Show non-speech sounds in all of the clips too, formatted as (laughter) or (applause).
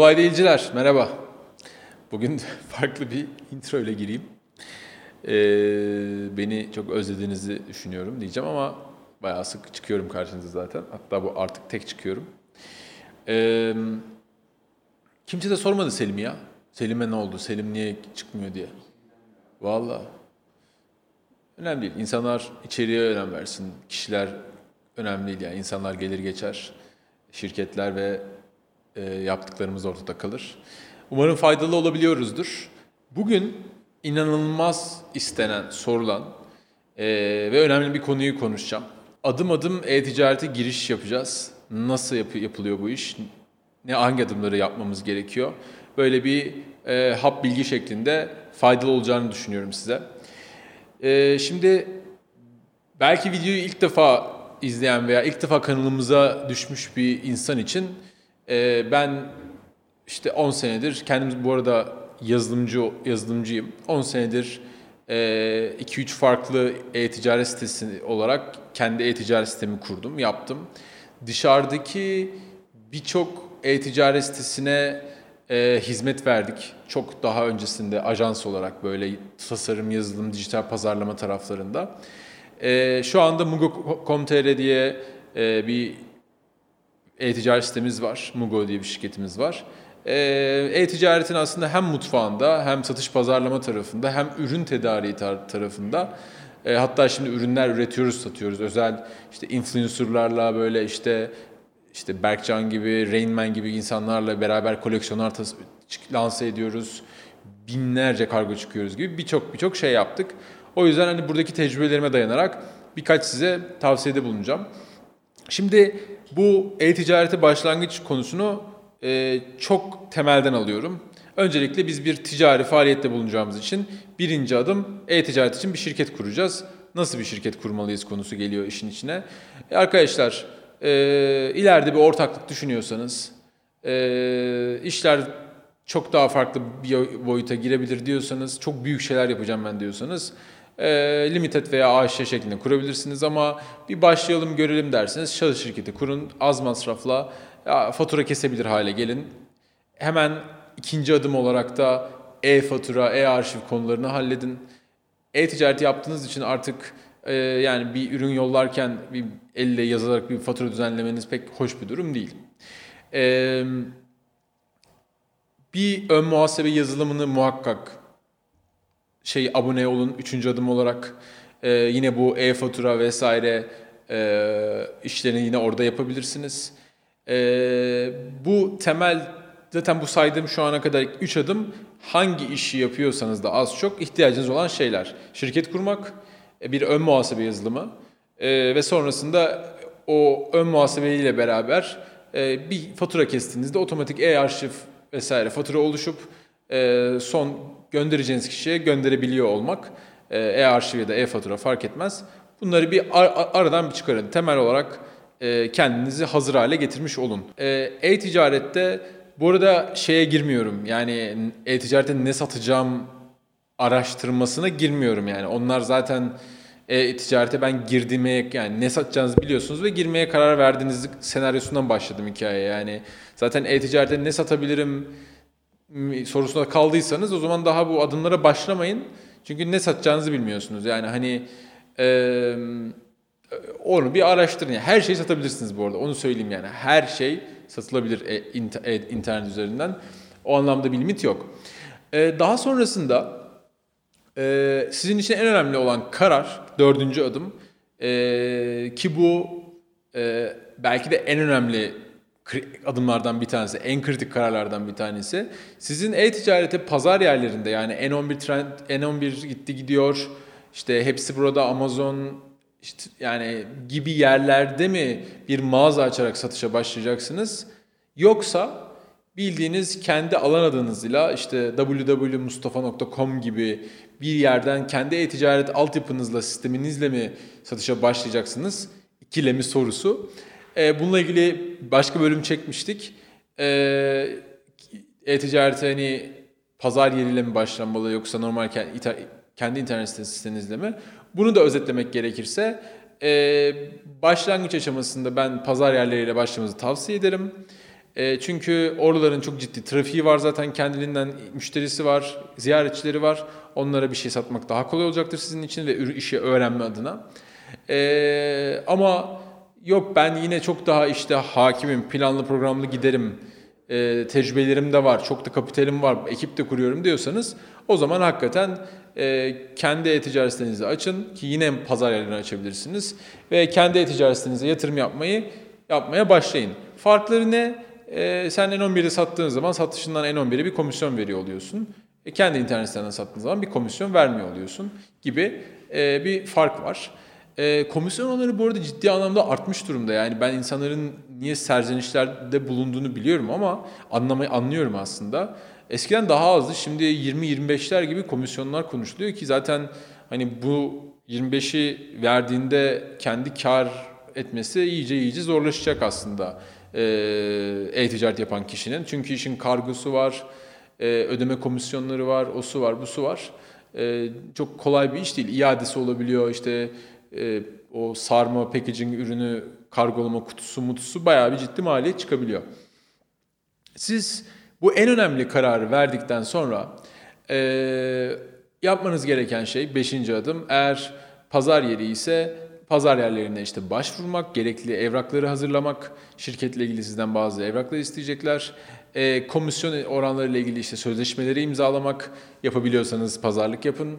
Olay değilciler, merhaba. Bugün (laughs) farklı bir intro ile gireyim. Ee, beni çok özlediğinizi düşünüyorum diyeceğim ama bayağı sık çıkıyorum karşınıza zaten. Hatta bu artık tek çıkıyorum. Ee, kimse de sormadı Selim'i ya. Selim'e ne oldu, Selim niye çıkmıyor diye. Valla. Önemli değil. İnsanlar içeriye önem versin. Kişiler önemli değil yani. İnsanlar gelir geçer. Şirketler ve yaptıklarımız ortada kalır. Umarım faydalı olabiliyoruzdur. Bugün inanılmaz istenen, sorulan e, ve önemli bir konuyu konuşacağım. Adım adım e-ticarete giriş yapacağız. Nasıl yap- yapılıyor bu iş? Ne hangi adımları yapmamız gerekiyor? Böyle bir e, hap bilgi şeklinde faydalı olacağını düşünüyorum size. E, şimdi belki videoyu ilk defa izleyen veya ilk defa kanalımıza düşmüş bir insan için e, ben işte 10 senedir kendim bu arada yazılımcı yazılımcıyım. 10 senedir 2-3 farklı e-ticaret sitesi olarak kendi e-ticaret sitemi kurdum, yaptım. Dışarıdaki birçok e-ticaret sitesine e, hizmet verdik. Çok daha öncesinde ajans olarak böyle tasarım, yazılım, dijital pazarlama taraflarında. E, şu anda Mugo.com.tr diye e, bir e-ticaret sitemiz var. Mugo diye bir şirketimiz var. E, E-ticaretin aslında hem mutfağında hem satış pazarlama tarafında hem ürün tedariği tar- tarafında e, hatta şimdi ürünler üretiyoruz, satıyoruz. Özel işte influencerlarla böyle işte işte Berkcan gibi, Rain Man gibi insanlarla beraber koleksiyonlar tas- lanse ediyoruz. Binlerce kargo çıkıyoruz gibi birçok birçok şey yaptık. O yüzden hani buradaki tecrübelerime dayanarak birkaç size tavsiyede bulunacağım. Şimdi bu e-ticarete başlangıç konusunu e, çok temelden alıyorum. Öncelikle biz bir ticari faaliyette bulunacağımız için birinci adım e-ticaret için bir şirket kuracağız. Nasıl bir şirket kurmalıyız konusu geliyor işin içine. E, arkadaşlar e, ileride bir ortaklık düşünüyorsanız, e, işler çok daha farklı bir boyuta girebilir diyorsanız, çok büyük şeyler yapacağım ben diyorsanız e, limited veya AŞ şeklinde kurabilirsiniz ama bir başlayalım görelim derseniz şahıs şirketi kurun az masrafla fatura kesebilir hale gelin. Hemen ikinci adım olarak da e-fatura, e-arşiv konularını halledin. E-ticaret yaptığınız için artık e, yani bir ürün yollarken bir elle yazarak bir fatura düzenlemeniz pek hoş bir durum değil. E, bir ön muhasebe yazılımını muhakkak şey abone olun. Üçüncü adım olarak e, yine bu e-fatura vesaire e, işlerini yine orada yapabilirsiniz. E, bu temel zaten bu saydığım şu ana kadar üç adım hangi işi yapıyorsanız da az çok ihtiyacınız olan şeyler. Şirket kurmak, e, bir ön muhasebe yazılımı e, ve sonrasında o ön muhasebeyle beraber e, bir fatura kestiğinizde otomatik e-arşiv vesaire fatura oluşup e, son göndereceğiniz kişiye gönderebiliyor olmak e, e-arşiv ya da e-fatura fark etmez. Bunları bir ar- aradan bir çıkarın. Temel olarak e, kendinizi hazır hale getirmiş olun. E, E-ticarette bu arada şeye girmiyorum. Yani e-ticarette ne satacağım araştırmasına girmiyorum yani. Onlar zaten e-ticarete ben girdiğime yani ne satacağınızı biliyorsunuz ve girmeye karar verdiğiniz senaryosundan başladım hikaye. Yani zaten e-ticarete ne satabilirim sorusunda kaldıysanız o zaman daha bu adımlara başlamayın. Çünkü ne satacağınızı bilmiyorsunuz. Yani hani e, onu bir araştırın. Yani her şeyi satabilirsiniz bu arada. Onu söyleyeyim yani. Her şey satılabilir e, e, internet üzerinden. O anlamda bir limit yok. E, daha sonrasında e, sizin için en önemli olan karar, dördüncü adım e, ki bu e, belki de en önemli adımlardan bir tanesi, en kritik kararlardan bir tanesi. Sizin e-ticarete pazar yerlerinde yani N11 Trend, N11 gitti gidiyor, işte hepsi burada Amazon işte yani gibi yerlerde mi bir mağaza açarak satışa başlayacaksınız? Yoksa bildiğiniz kendi alan adınızla işte www.mustafa.com gibi bir yerden kendi e-ticaret altyapınızla, sisteminizle mi satışa başlayacaksınız? İkilemi sorusu. Bununla ilgili başka bölüm çekmiştik. E-ticarete hani pazar yeriyle mi başlanmalı yoksa normal kendi internet sitenizle mi? Bunu da özetlemek gerekirse başlangıç aşamasında ben pazar yerleriyle başlamanızı tavsiye ederim. E, çünkü oraların çok ciddi trafiği var zaten kendiliğinden müşterisi var, ziyaretçileri var. Onlara bir şey satmak daha kolay olacaktır sizin için ve işi öğrenme adına. E, ama yok ben yine çok daha işte hakimim, planlı programlı giderim, e, tecrübelerim de var, çok da kapitalim var, ekip de kuruyorum diyorsanız o zaman hakikaten e, kendi e-ticaret açın ki yine pazar yerlerini açabilirsiniz ve kendi e-ticaret yatırım yapmayı yapmaya başlayın. Farkları ne? E, sen N11'de sattığın zaman satışından N11'e bir komisyon veriyor oluyorsun. E, kendi internet sitenden sattığın zaman bir komisyon vermiyor oluyorsun gibi e, bir fark var. E, komisyon oranları bu arada ciddi anlamda artmış durumda. Yani ben insanların niye serzenişlerde bulunduğunu biliyorum ama anlamayı anlıyorum aslında. Eskiden daha azdı. Şimdi 20-25'ler gibi komisyonlar konuşuluyor ki zaten hani bu 25'i verdiğinde kendi kar etmesi iyice iyice zorlaşacak aslında e, e-ticaret yapan kişinin. Çünkü işin kargosu var, e, ödeme komisyonları var, o su var, bu su var. E, çok kolay bir iş değil. İadesi olabiliyor işte e, o sarma, packaging ürünü, kargolama kutusu, mutusu bayağı bir ciddi maliyet çıkabiliyor. Siz bu en önemli kararı verdikten sonra e, yapmanız gereken şey beşinci adım eğer pazar yeri ise pazar yerlerine işte başvurmak, gerekli evrakları hazırlamak, şirketle ilgili sizden bazı evraklar isteyecekler. E, komisyon oranları ile ilgili işte sözleşmeleri imzalamak, yapabiliyorsanız pazarlık yapın,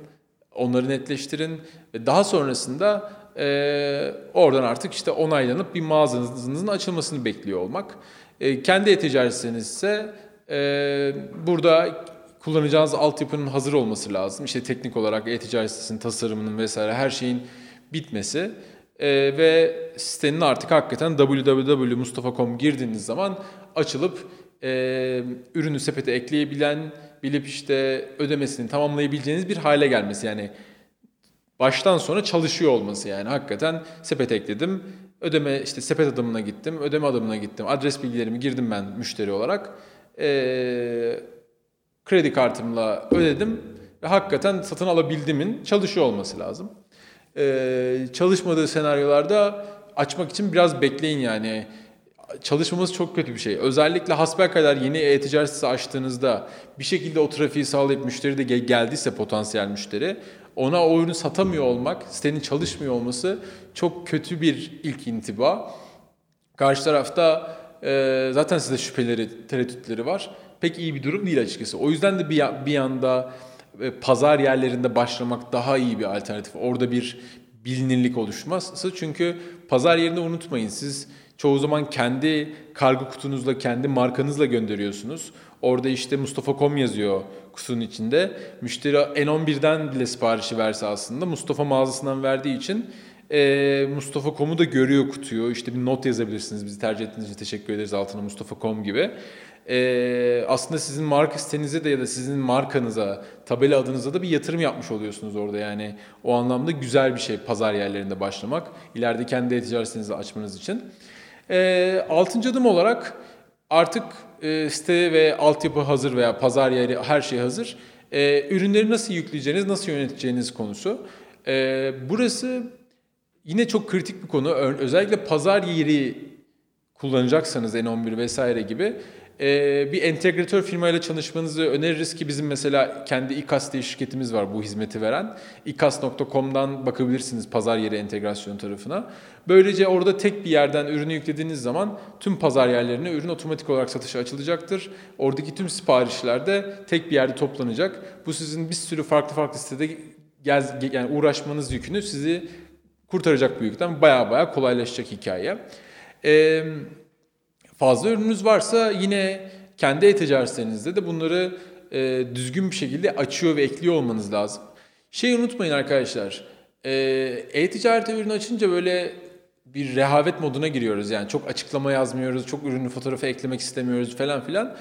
onları netleştirin ve daha sonrasında e, oradan artık işte onaylanıp bir mağazanızın açılmasını bekliyor olmak. E, kendi e-ticaretiniz ise ee, burada kullanacağınız altyapının hazır olması lazım. İşte teknik olarak e-ticaret sitesinin tasarımının vesaire her şeyin bitmesi ee, ve sitenin artık hakikaten www.mustafa.com girdiğiniz zaman açılıp e, ürünü sepete ekleyebilen, bilip işte ödemesini tamamlayabileceğiniz bir hale gelmesi. Yani baştan sona çalışıyor olması yani hakikaten sepet ekledim. Ödeme işte sepet adımına gittim, ödeme adımına gittim. Adres bilgilerimi girdim ben müşteri olarak e, kredi kartımla ödedim ve hakikaten satın alabildiğimin çalışıyor olması lazım. E, çalışmadığı senaryolarda açmak için biraz bekleyin yani. Çalışmamız çok kötü bir şey. Özellikle kadar yeni e-ticaret sitesi açtığınızda bir şekilde o trafiği sağlayıp müşteri de geldiyse potansiyel müşteri ona o ürünü satamıyor olmak, sitenin çalışmıyor olması çok kötü bir ilk intiba. Karşı tarafta e, zaten size şüpheleri, tereddütleri var. Pek iyi bir durum değil açıkçası. O yüzden de bir, bir yanda e, pazar yerlerinde başlamak daha iyi bir alternatif. Orada bir bilinirlik oluşması. Çünkü pazar yerinde unutmayın siz çoğu zaman kendi kargo kutunuzla, kendi markanızla gönderiyorsunuz. Orada işte Mustafa.com yazıyor kutunun içinde. Müşteri N11'den bile siparişi verse aslında Mustafa mağazasından verdiği için e, Mustafa.com'u da görüyor kutuyu. İşte bir not yazabilirsiniz. Bizi tercih ettiğiniz için teşekkür ederiz altına Mustafa.com gibi. Aslında sizin marka sitenize de ya da sizin markanıza, tabela adınıza da bir yatırım yapmış oluyorsunuz orada. Yani o anlamda güzel bir şey pazar yerlerinde başlamak. İleride kendi e-ticaret sitenizi açmanız için. E, altıncı adım olarak artık e, site ve altyapı hazır veya pazar yeri her şey hazır. E, ürünleri nasıl yükleyeceğiniz, nasıl yöneteceğiniz konusu. E, burası Yine çok kritik bir konu. Özellikle pazar yeri kullanacaksanız N11 vesaire gibi e, bir entegratör firmayla çalışmanızı öneririz ki bizim mesela kendi İKAS diye şirketimiz var bu hizmeti veren. ikas.com'dan bakabilirsiniz pazar yeri entegrasyon tarafına. Böylece orada tek bir yerden ürünü yüklediğiniz zaman tüm pazar yerlerine ürün otomatik olarak satışa açılacaktır. Oradaki tüm siparişler de tek bir yerde toplanacak. Bu sizin bir sürü farklı farklı sitede gez, yani uğraşmanız yükünü sizi kurtaracak bu yükten baya baya kolaylaşacak hikaye. Ee, fazla ürününüz varsa yine kendi e-ticaretlerinizde de bunları e, düzgün bir şekilde açıyor ve ekliyor olmanız lazım. Şey unutmayın arkadaşlar, e, e-ticarete ürün açınca böyle bir rehavet moduna giriyoruz. Yani çok açıklama yazmıyoruz, çok ürünü fotoğrafı eklemek istemiyoruz falan filan.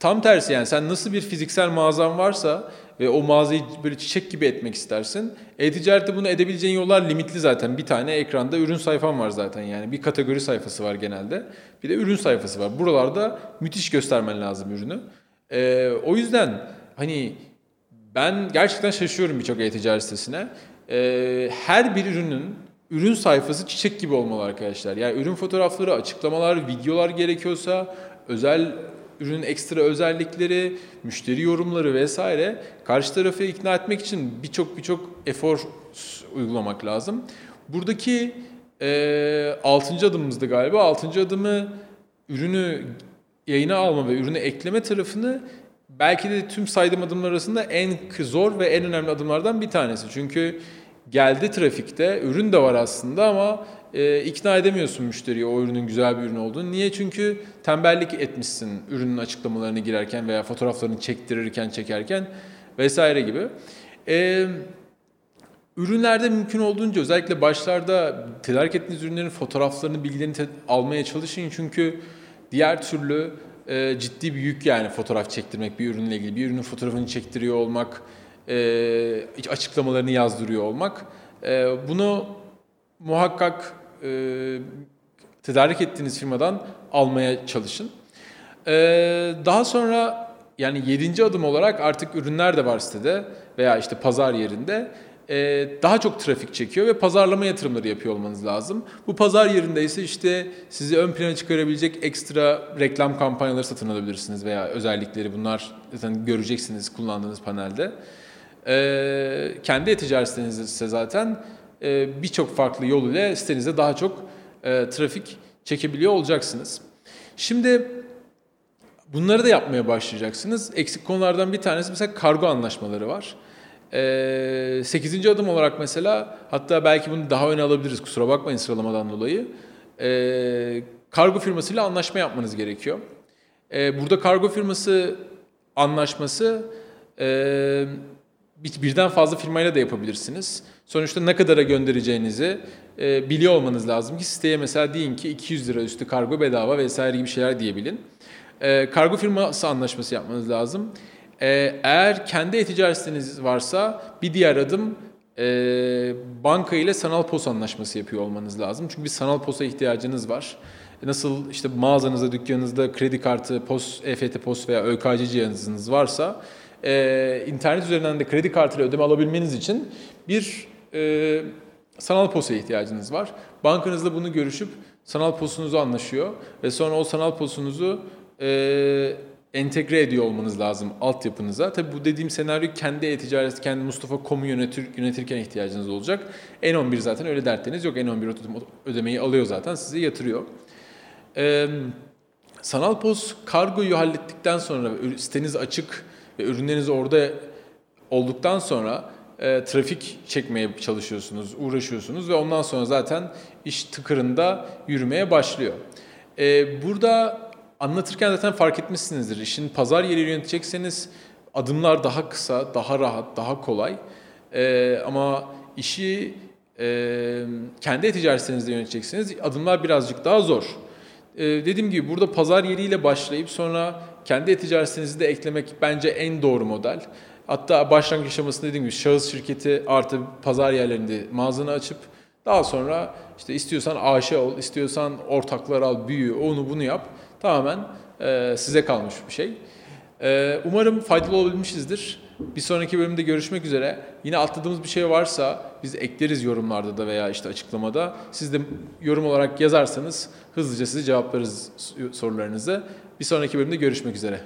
Tam tersi yani sen nasıl bir fiziksel mağazan varsa ve o mağazayı böyle çiçek gibi etmek istersin. E-ticarette bunu edebileceğin yollar limitli zaten. Bir tane ekranda ürün sayfan var zaten yani. Bir kategori sayfası var genelde. Bir de ürün sayfası var. Buralarda müthiş göstermen lazım ürünü. Ee, o yüzden hani ben gerçekten şaşıyorum birçok e-ticaret sitesine. Ee, her bir ürünün ürün sayfası çiçek gibi olmalı arkadaşlar. Yani ürün fotoğrafları, açıklamalar, videolar gerekiyorsa özel ürünün ekstra özellikleri, müşteri yorumları vesaire karşı tarafı ikna etmek için birçok birçok efor uygulamak lazım. Buradaki e, 6. adımımızdı galiba. 6. adımı ürünü yayına alma ve ürünü ekleme tarafını belki de tüm saydığım adımlar arasında en zor ve en önemli adımlardan bir tanesi. Çünkü geldi trafikte, ürün de var aslında ama e, ikna edemiyorsun müşteriyi o ürünün güzel bir ürün olduğunu. Niye? Çünkü tembellik etmişsin ürünün açıklamalarını girerken veya fotoğraflarını çektirirken, çekerken vesaire gibi. E, ürünlerde mümkün olduğunca özellikle başlarda tedarik ettiğiniz ürünlerin fotoğraflarını, bilgilerini almaya çalışın. Çünkü diğer türlü e, ciddi bir yük yani fotoğraf çektirmek bir ürünle ilgili. Bir ürünün fotoğrafını çektiriyor olmak, e, açıklamalarını yazdırıyor olmak. E, bunu muhakkak e, tedarik ettiğiniz firmadan almaya çalışın. E, daha sonra yani yedinci adım olarak artık ürünler de var sitede veya işte pazar yerinde e, daha çok trafik çekiyor ve pazarlama yatırımları yapıyor olmanız lazım. Bu pazar yerinde ise işte sizi ön plana çıkarabilecek ekstra reklam kampanyaları satın alabilirsiniz veya özellikleri bunlar zaten göreceksiniz kullandığınız panelde. E, kendi e-ticaret siteniz ise zaten birçok farklı yol ile sitenize daha çok e, trafik çekebiliyor olacaksınız. Şimdi bunları da yapmaya başlayacaksınız. Eksik konulardan bir tanesi mesela kargo anlaşmaları var. E, 8. adım olarak mesela hatta belki bunu daha öne alabiliriz kusura bakmayın sıralamadan dolayı. E, kargo firmasıyla anlaşma yapmanız gerekiyor. E, burada kargo firması anlaşması e, birden fazla firmayla da yapabilirsiniz. Sonuçta ne kadara göndereceğinizi e, biliyor olmanız lazım ki siteye mesela deyin ki 200 lira üstü kargo bedava vesaire gibi şeyler diyebilin. E, kargo firması anlaşması yapmanız lazım. E, eğer kendi e-ticaret siteniz varsa bir diğer adım e, banka ile sanal pos anlaşması yapıyor olmanız lazım. Çünkü bir sanal posa ihtiyacınız var. Nasıl işte mağazanızda, dükkanınızda kredi kartı, pos, EFT pos veya ÖKC cihazınız varsa e, internet üzerinden de kredi kartıyla ödeme alabilmeniz için bir e, sanal posa ihtiyacınız var. Bankanızla bunu görüşüp sanal posunuzu anlaşıyor ve sonra o sanal posunuzu e, entegre ediyor olmanız lazım altyapınıza. Tabi bu dediğim senaryo kendi e-ticaret, kendi Mustafa.com'u yönetir, yönetirken ihtiyacınız olacak. N11 zaten öyle dertleriniz yok. N11 ödemeyi alıyor zaten size yatırıyor. Ee, sanal pos kargoyu hallettikten sonra siteniz açık ve ürünleriniz orada olduktan sonra e, trafik çekmeye çalışıyorsunuz, uğraşıyorsunuz ve ondan sonra zaten iş tıkırında yürümeye başlıyor. E, burada anlatırken zaten fark etmişsinizdir. İşin pazar yeri yönetecekseniz adımlar daha kısa, daha rahat, daha kolay. E, ama işi e, kendi ticaretinizde yöneteceksiniz. Adımlar birazcık daha zor. E, dediğim gibi burada pazar yeriyle başlayıp sonra kendi e-ticaretinizi de eklemek bence en doğru model. Hatta başlangıç aşamasında dediğim gibi şahıs şirketi artı pazar yerlerinde mağazanı açıp daha sonra işte istiyorsan AŞ ol, istiyorsan ortaklar al, büyü, onu bunu yap. Tamamen e, size kalmış bir şey. E, umarım faydalı olabilmişizdir. Bir sonraki bölümde görüşmek üzere. Yine atladığımız bir şey varsa biz ekleriz yorumlarda da veya işte açıklamada. Siz de yorum olarak yazarsanız hızlıca size cevaplarız sorularınızı. Bir sonraki bölümde görüşmek üzere.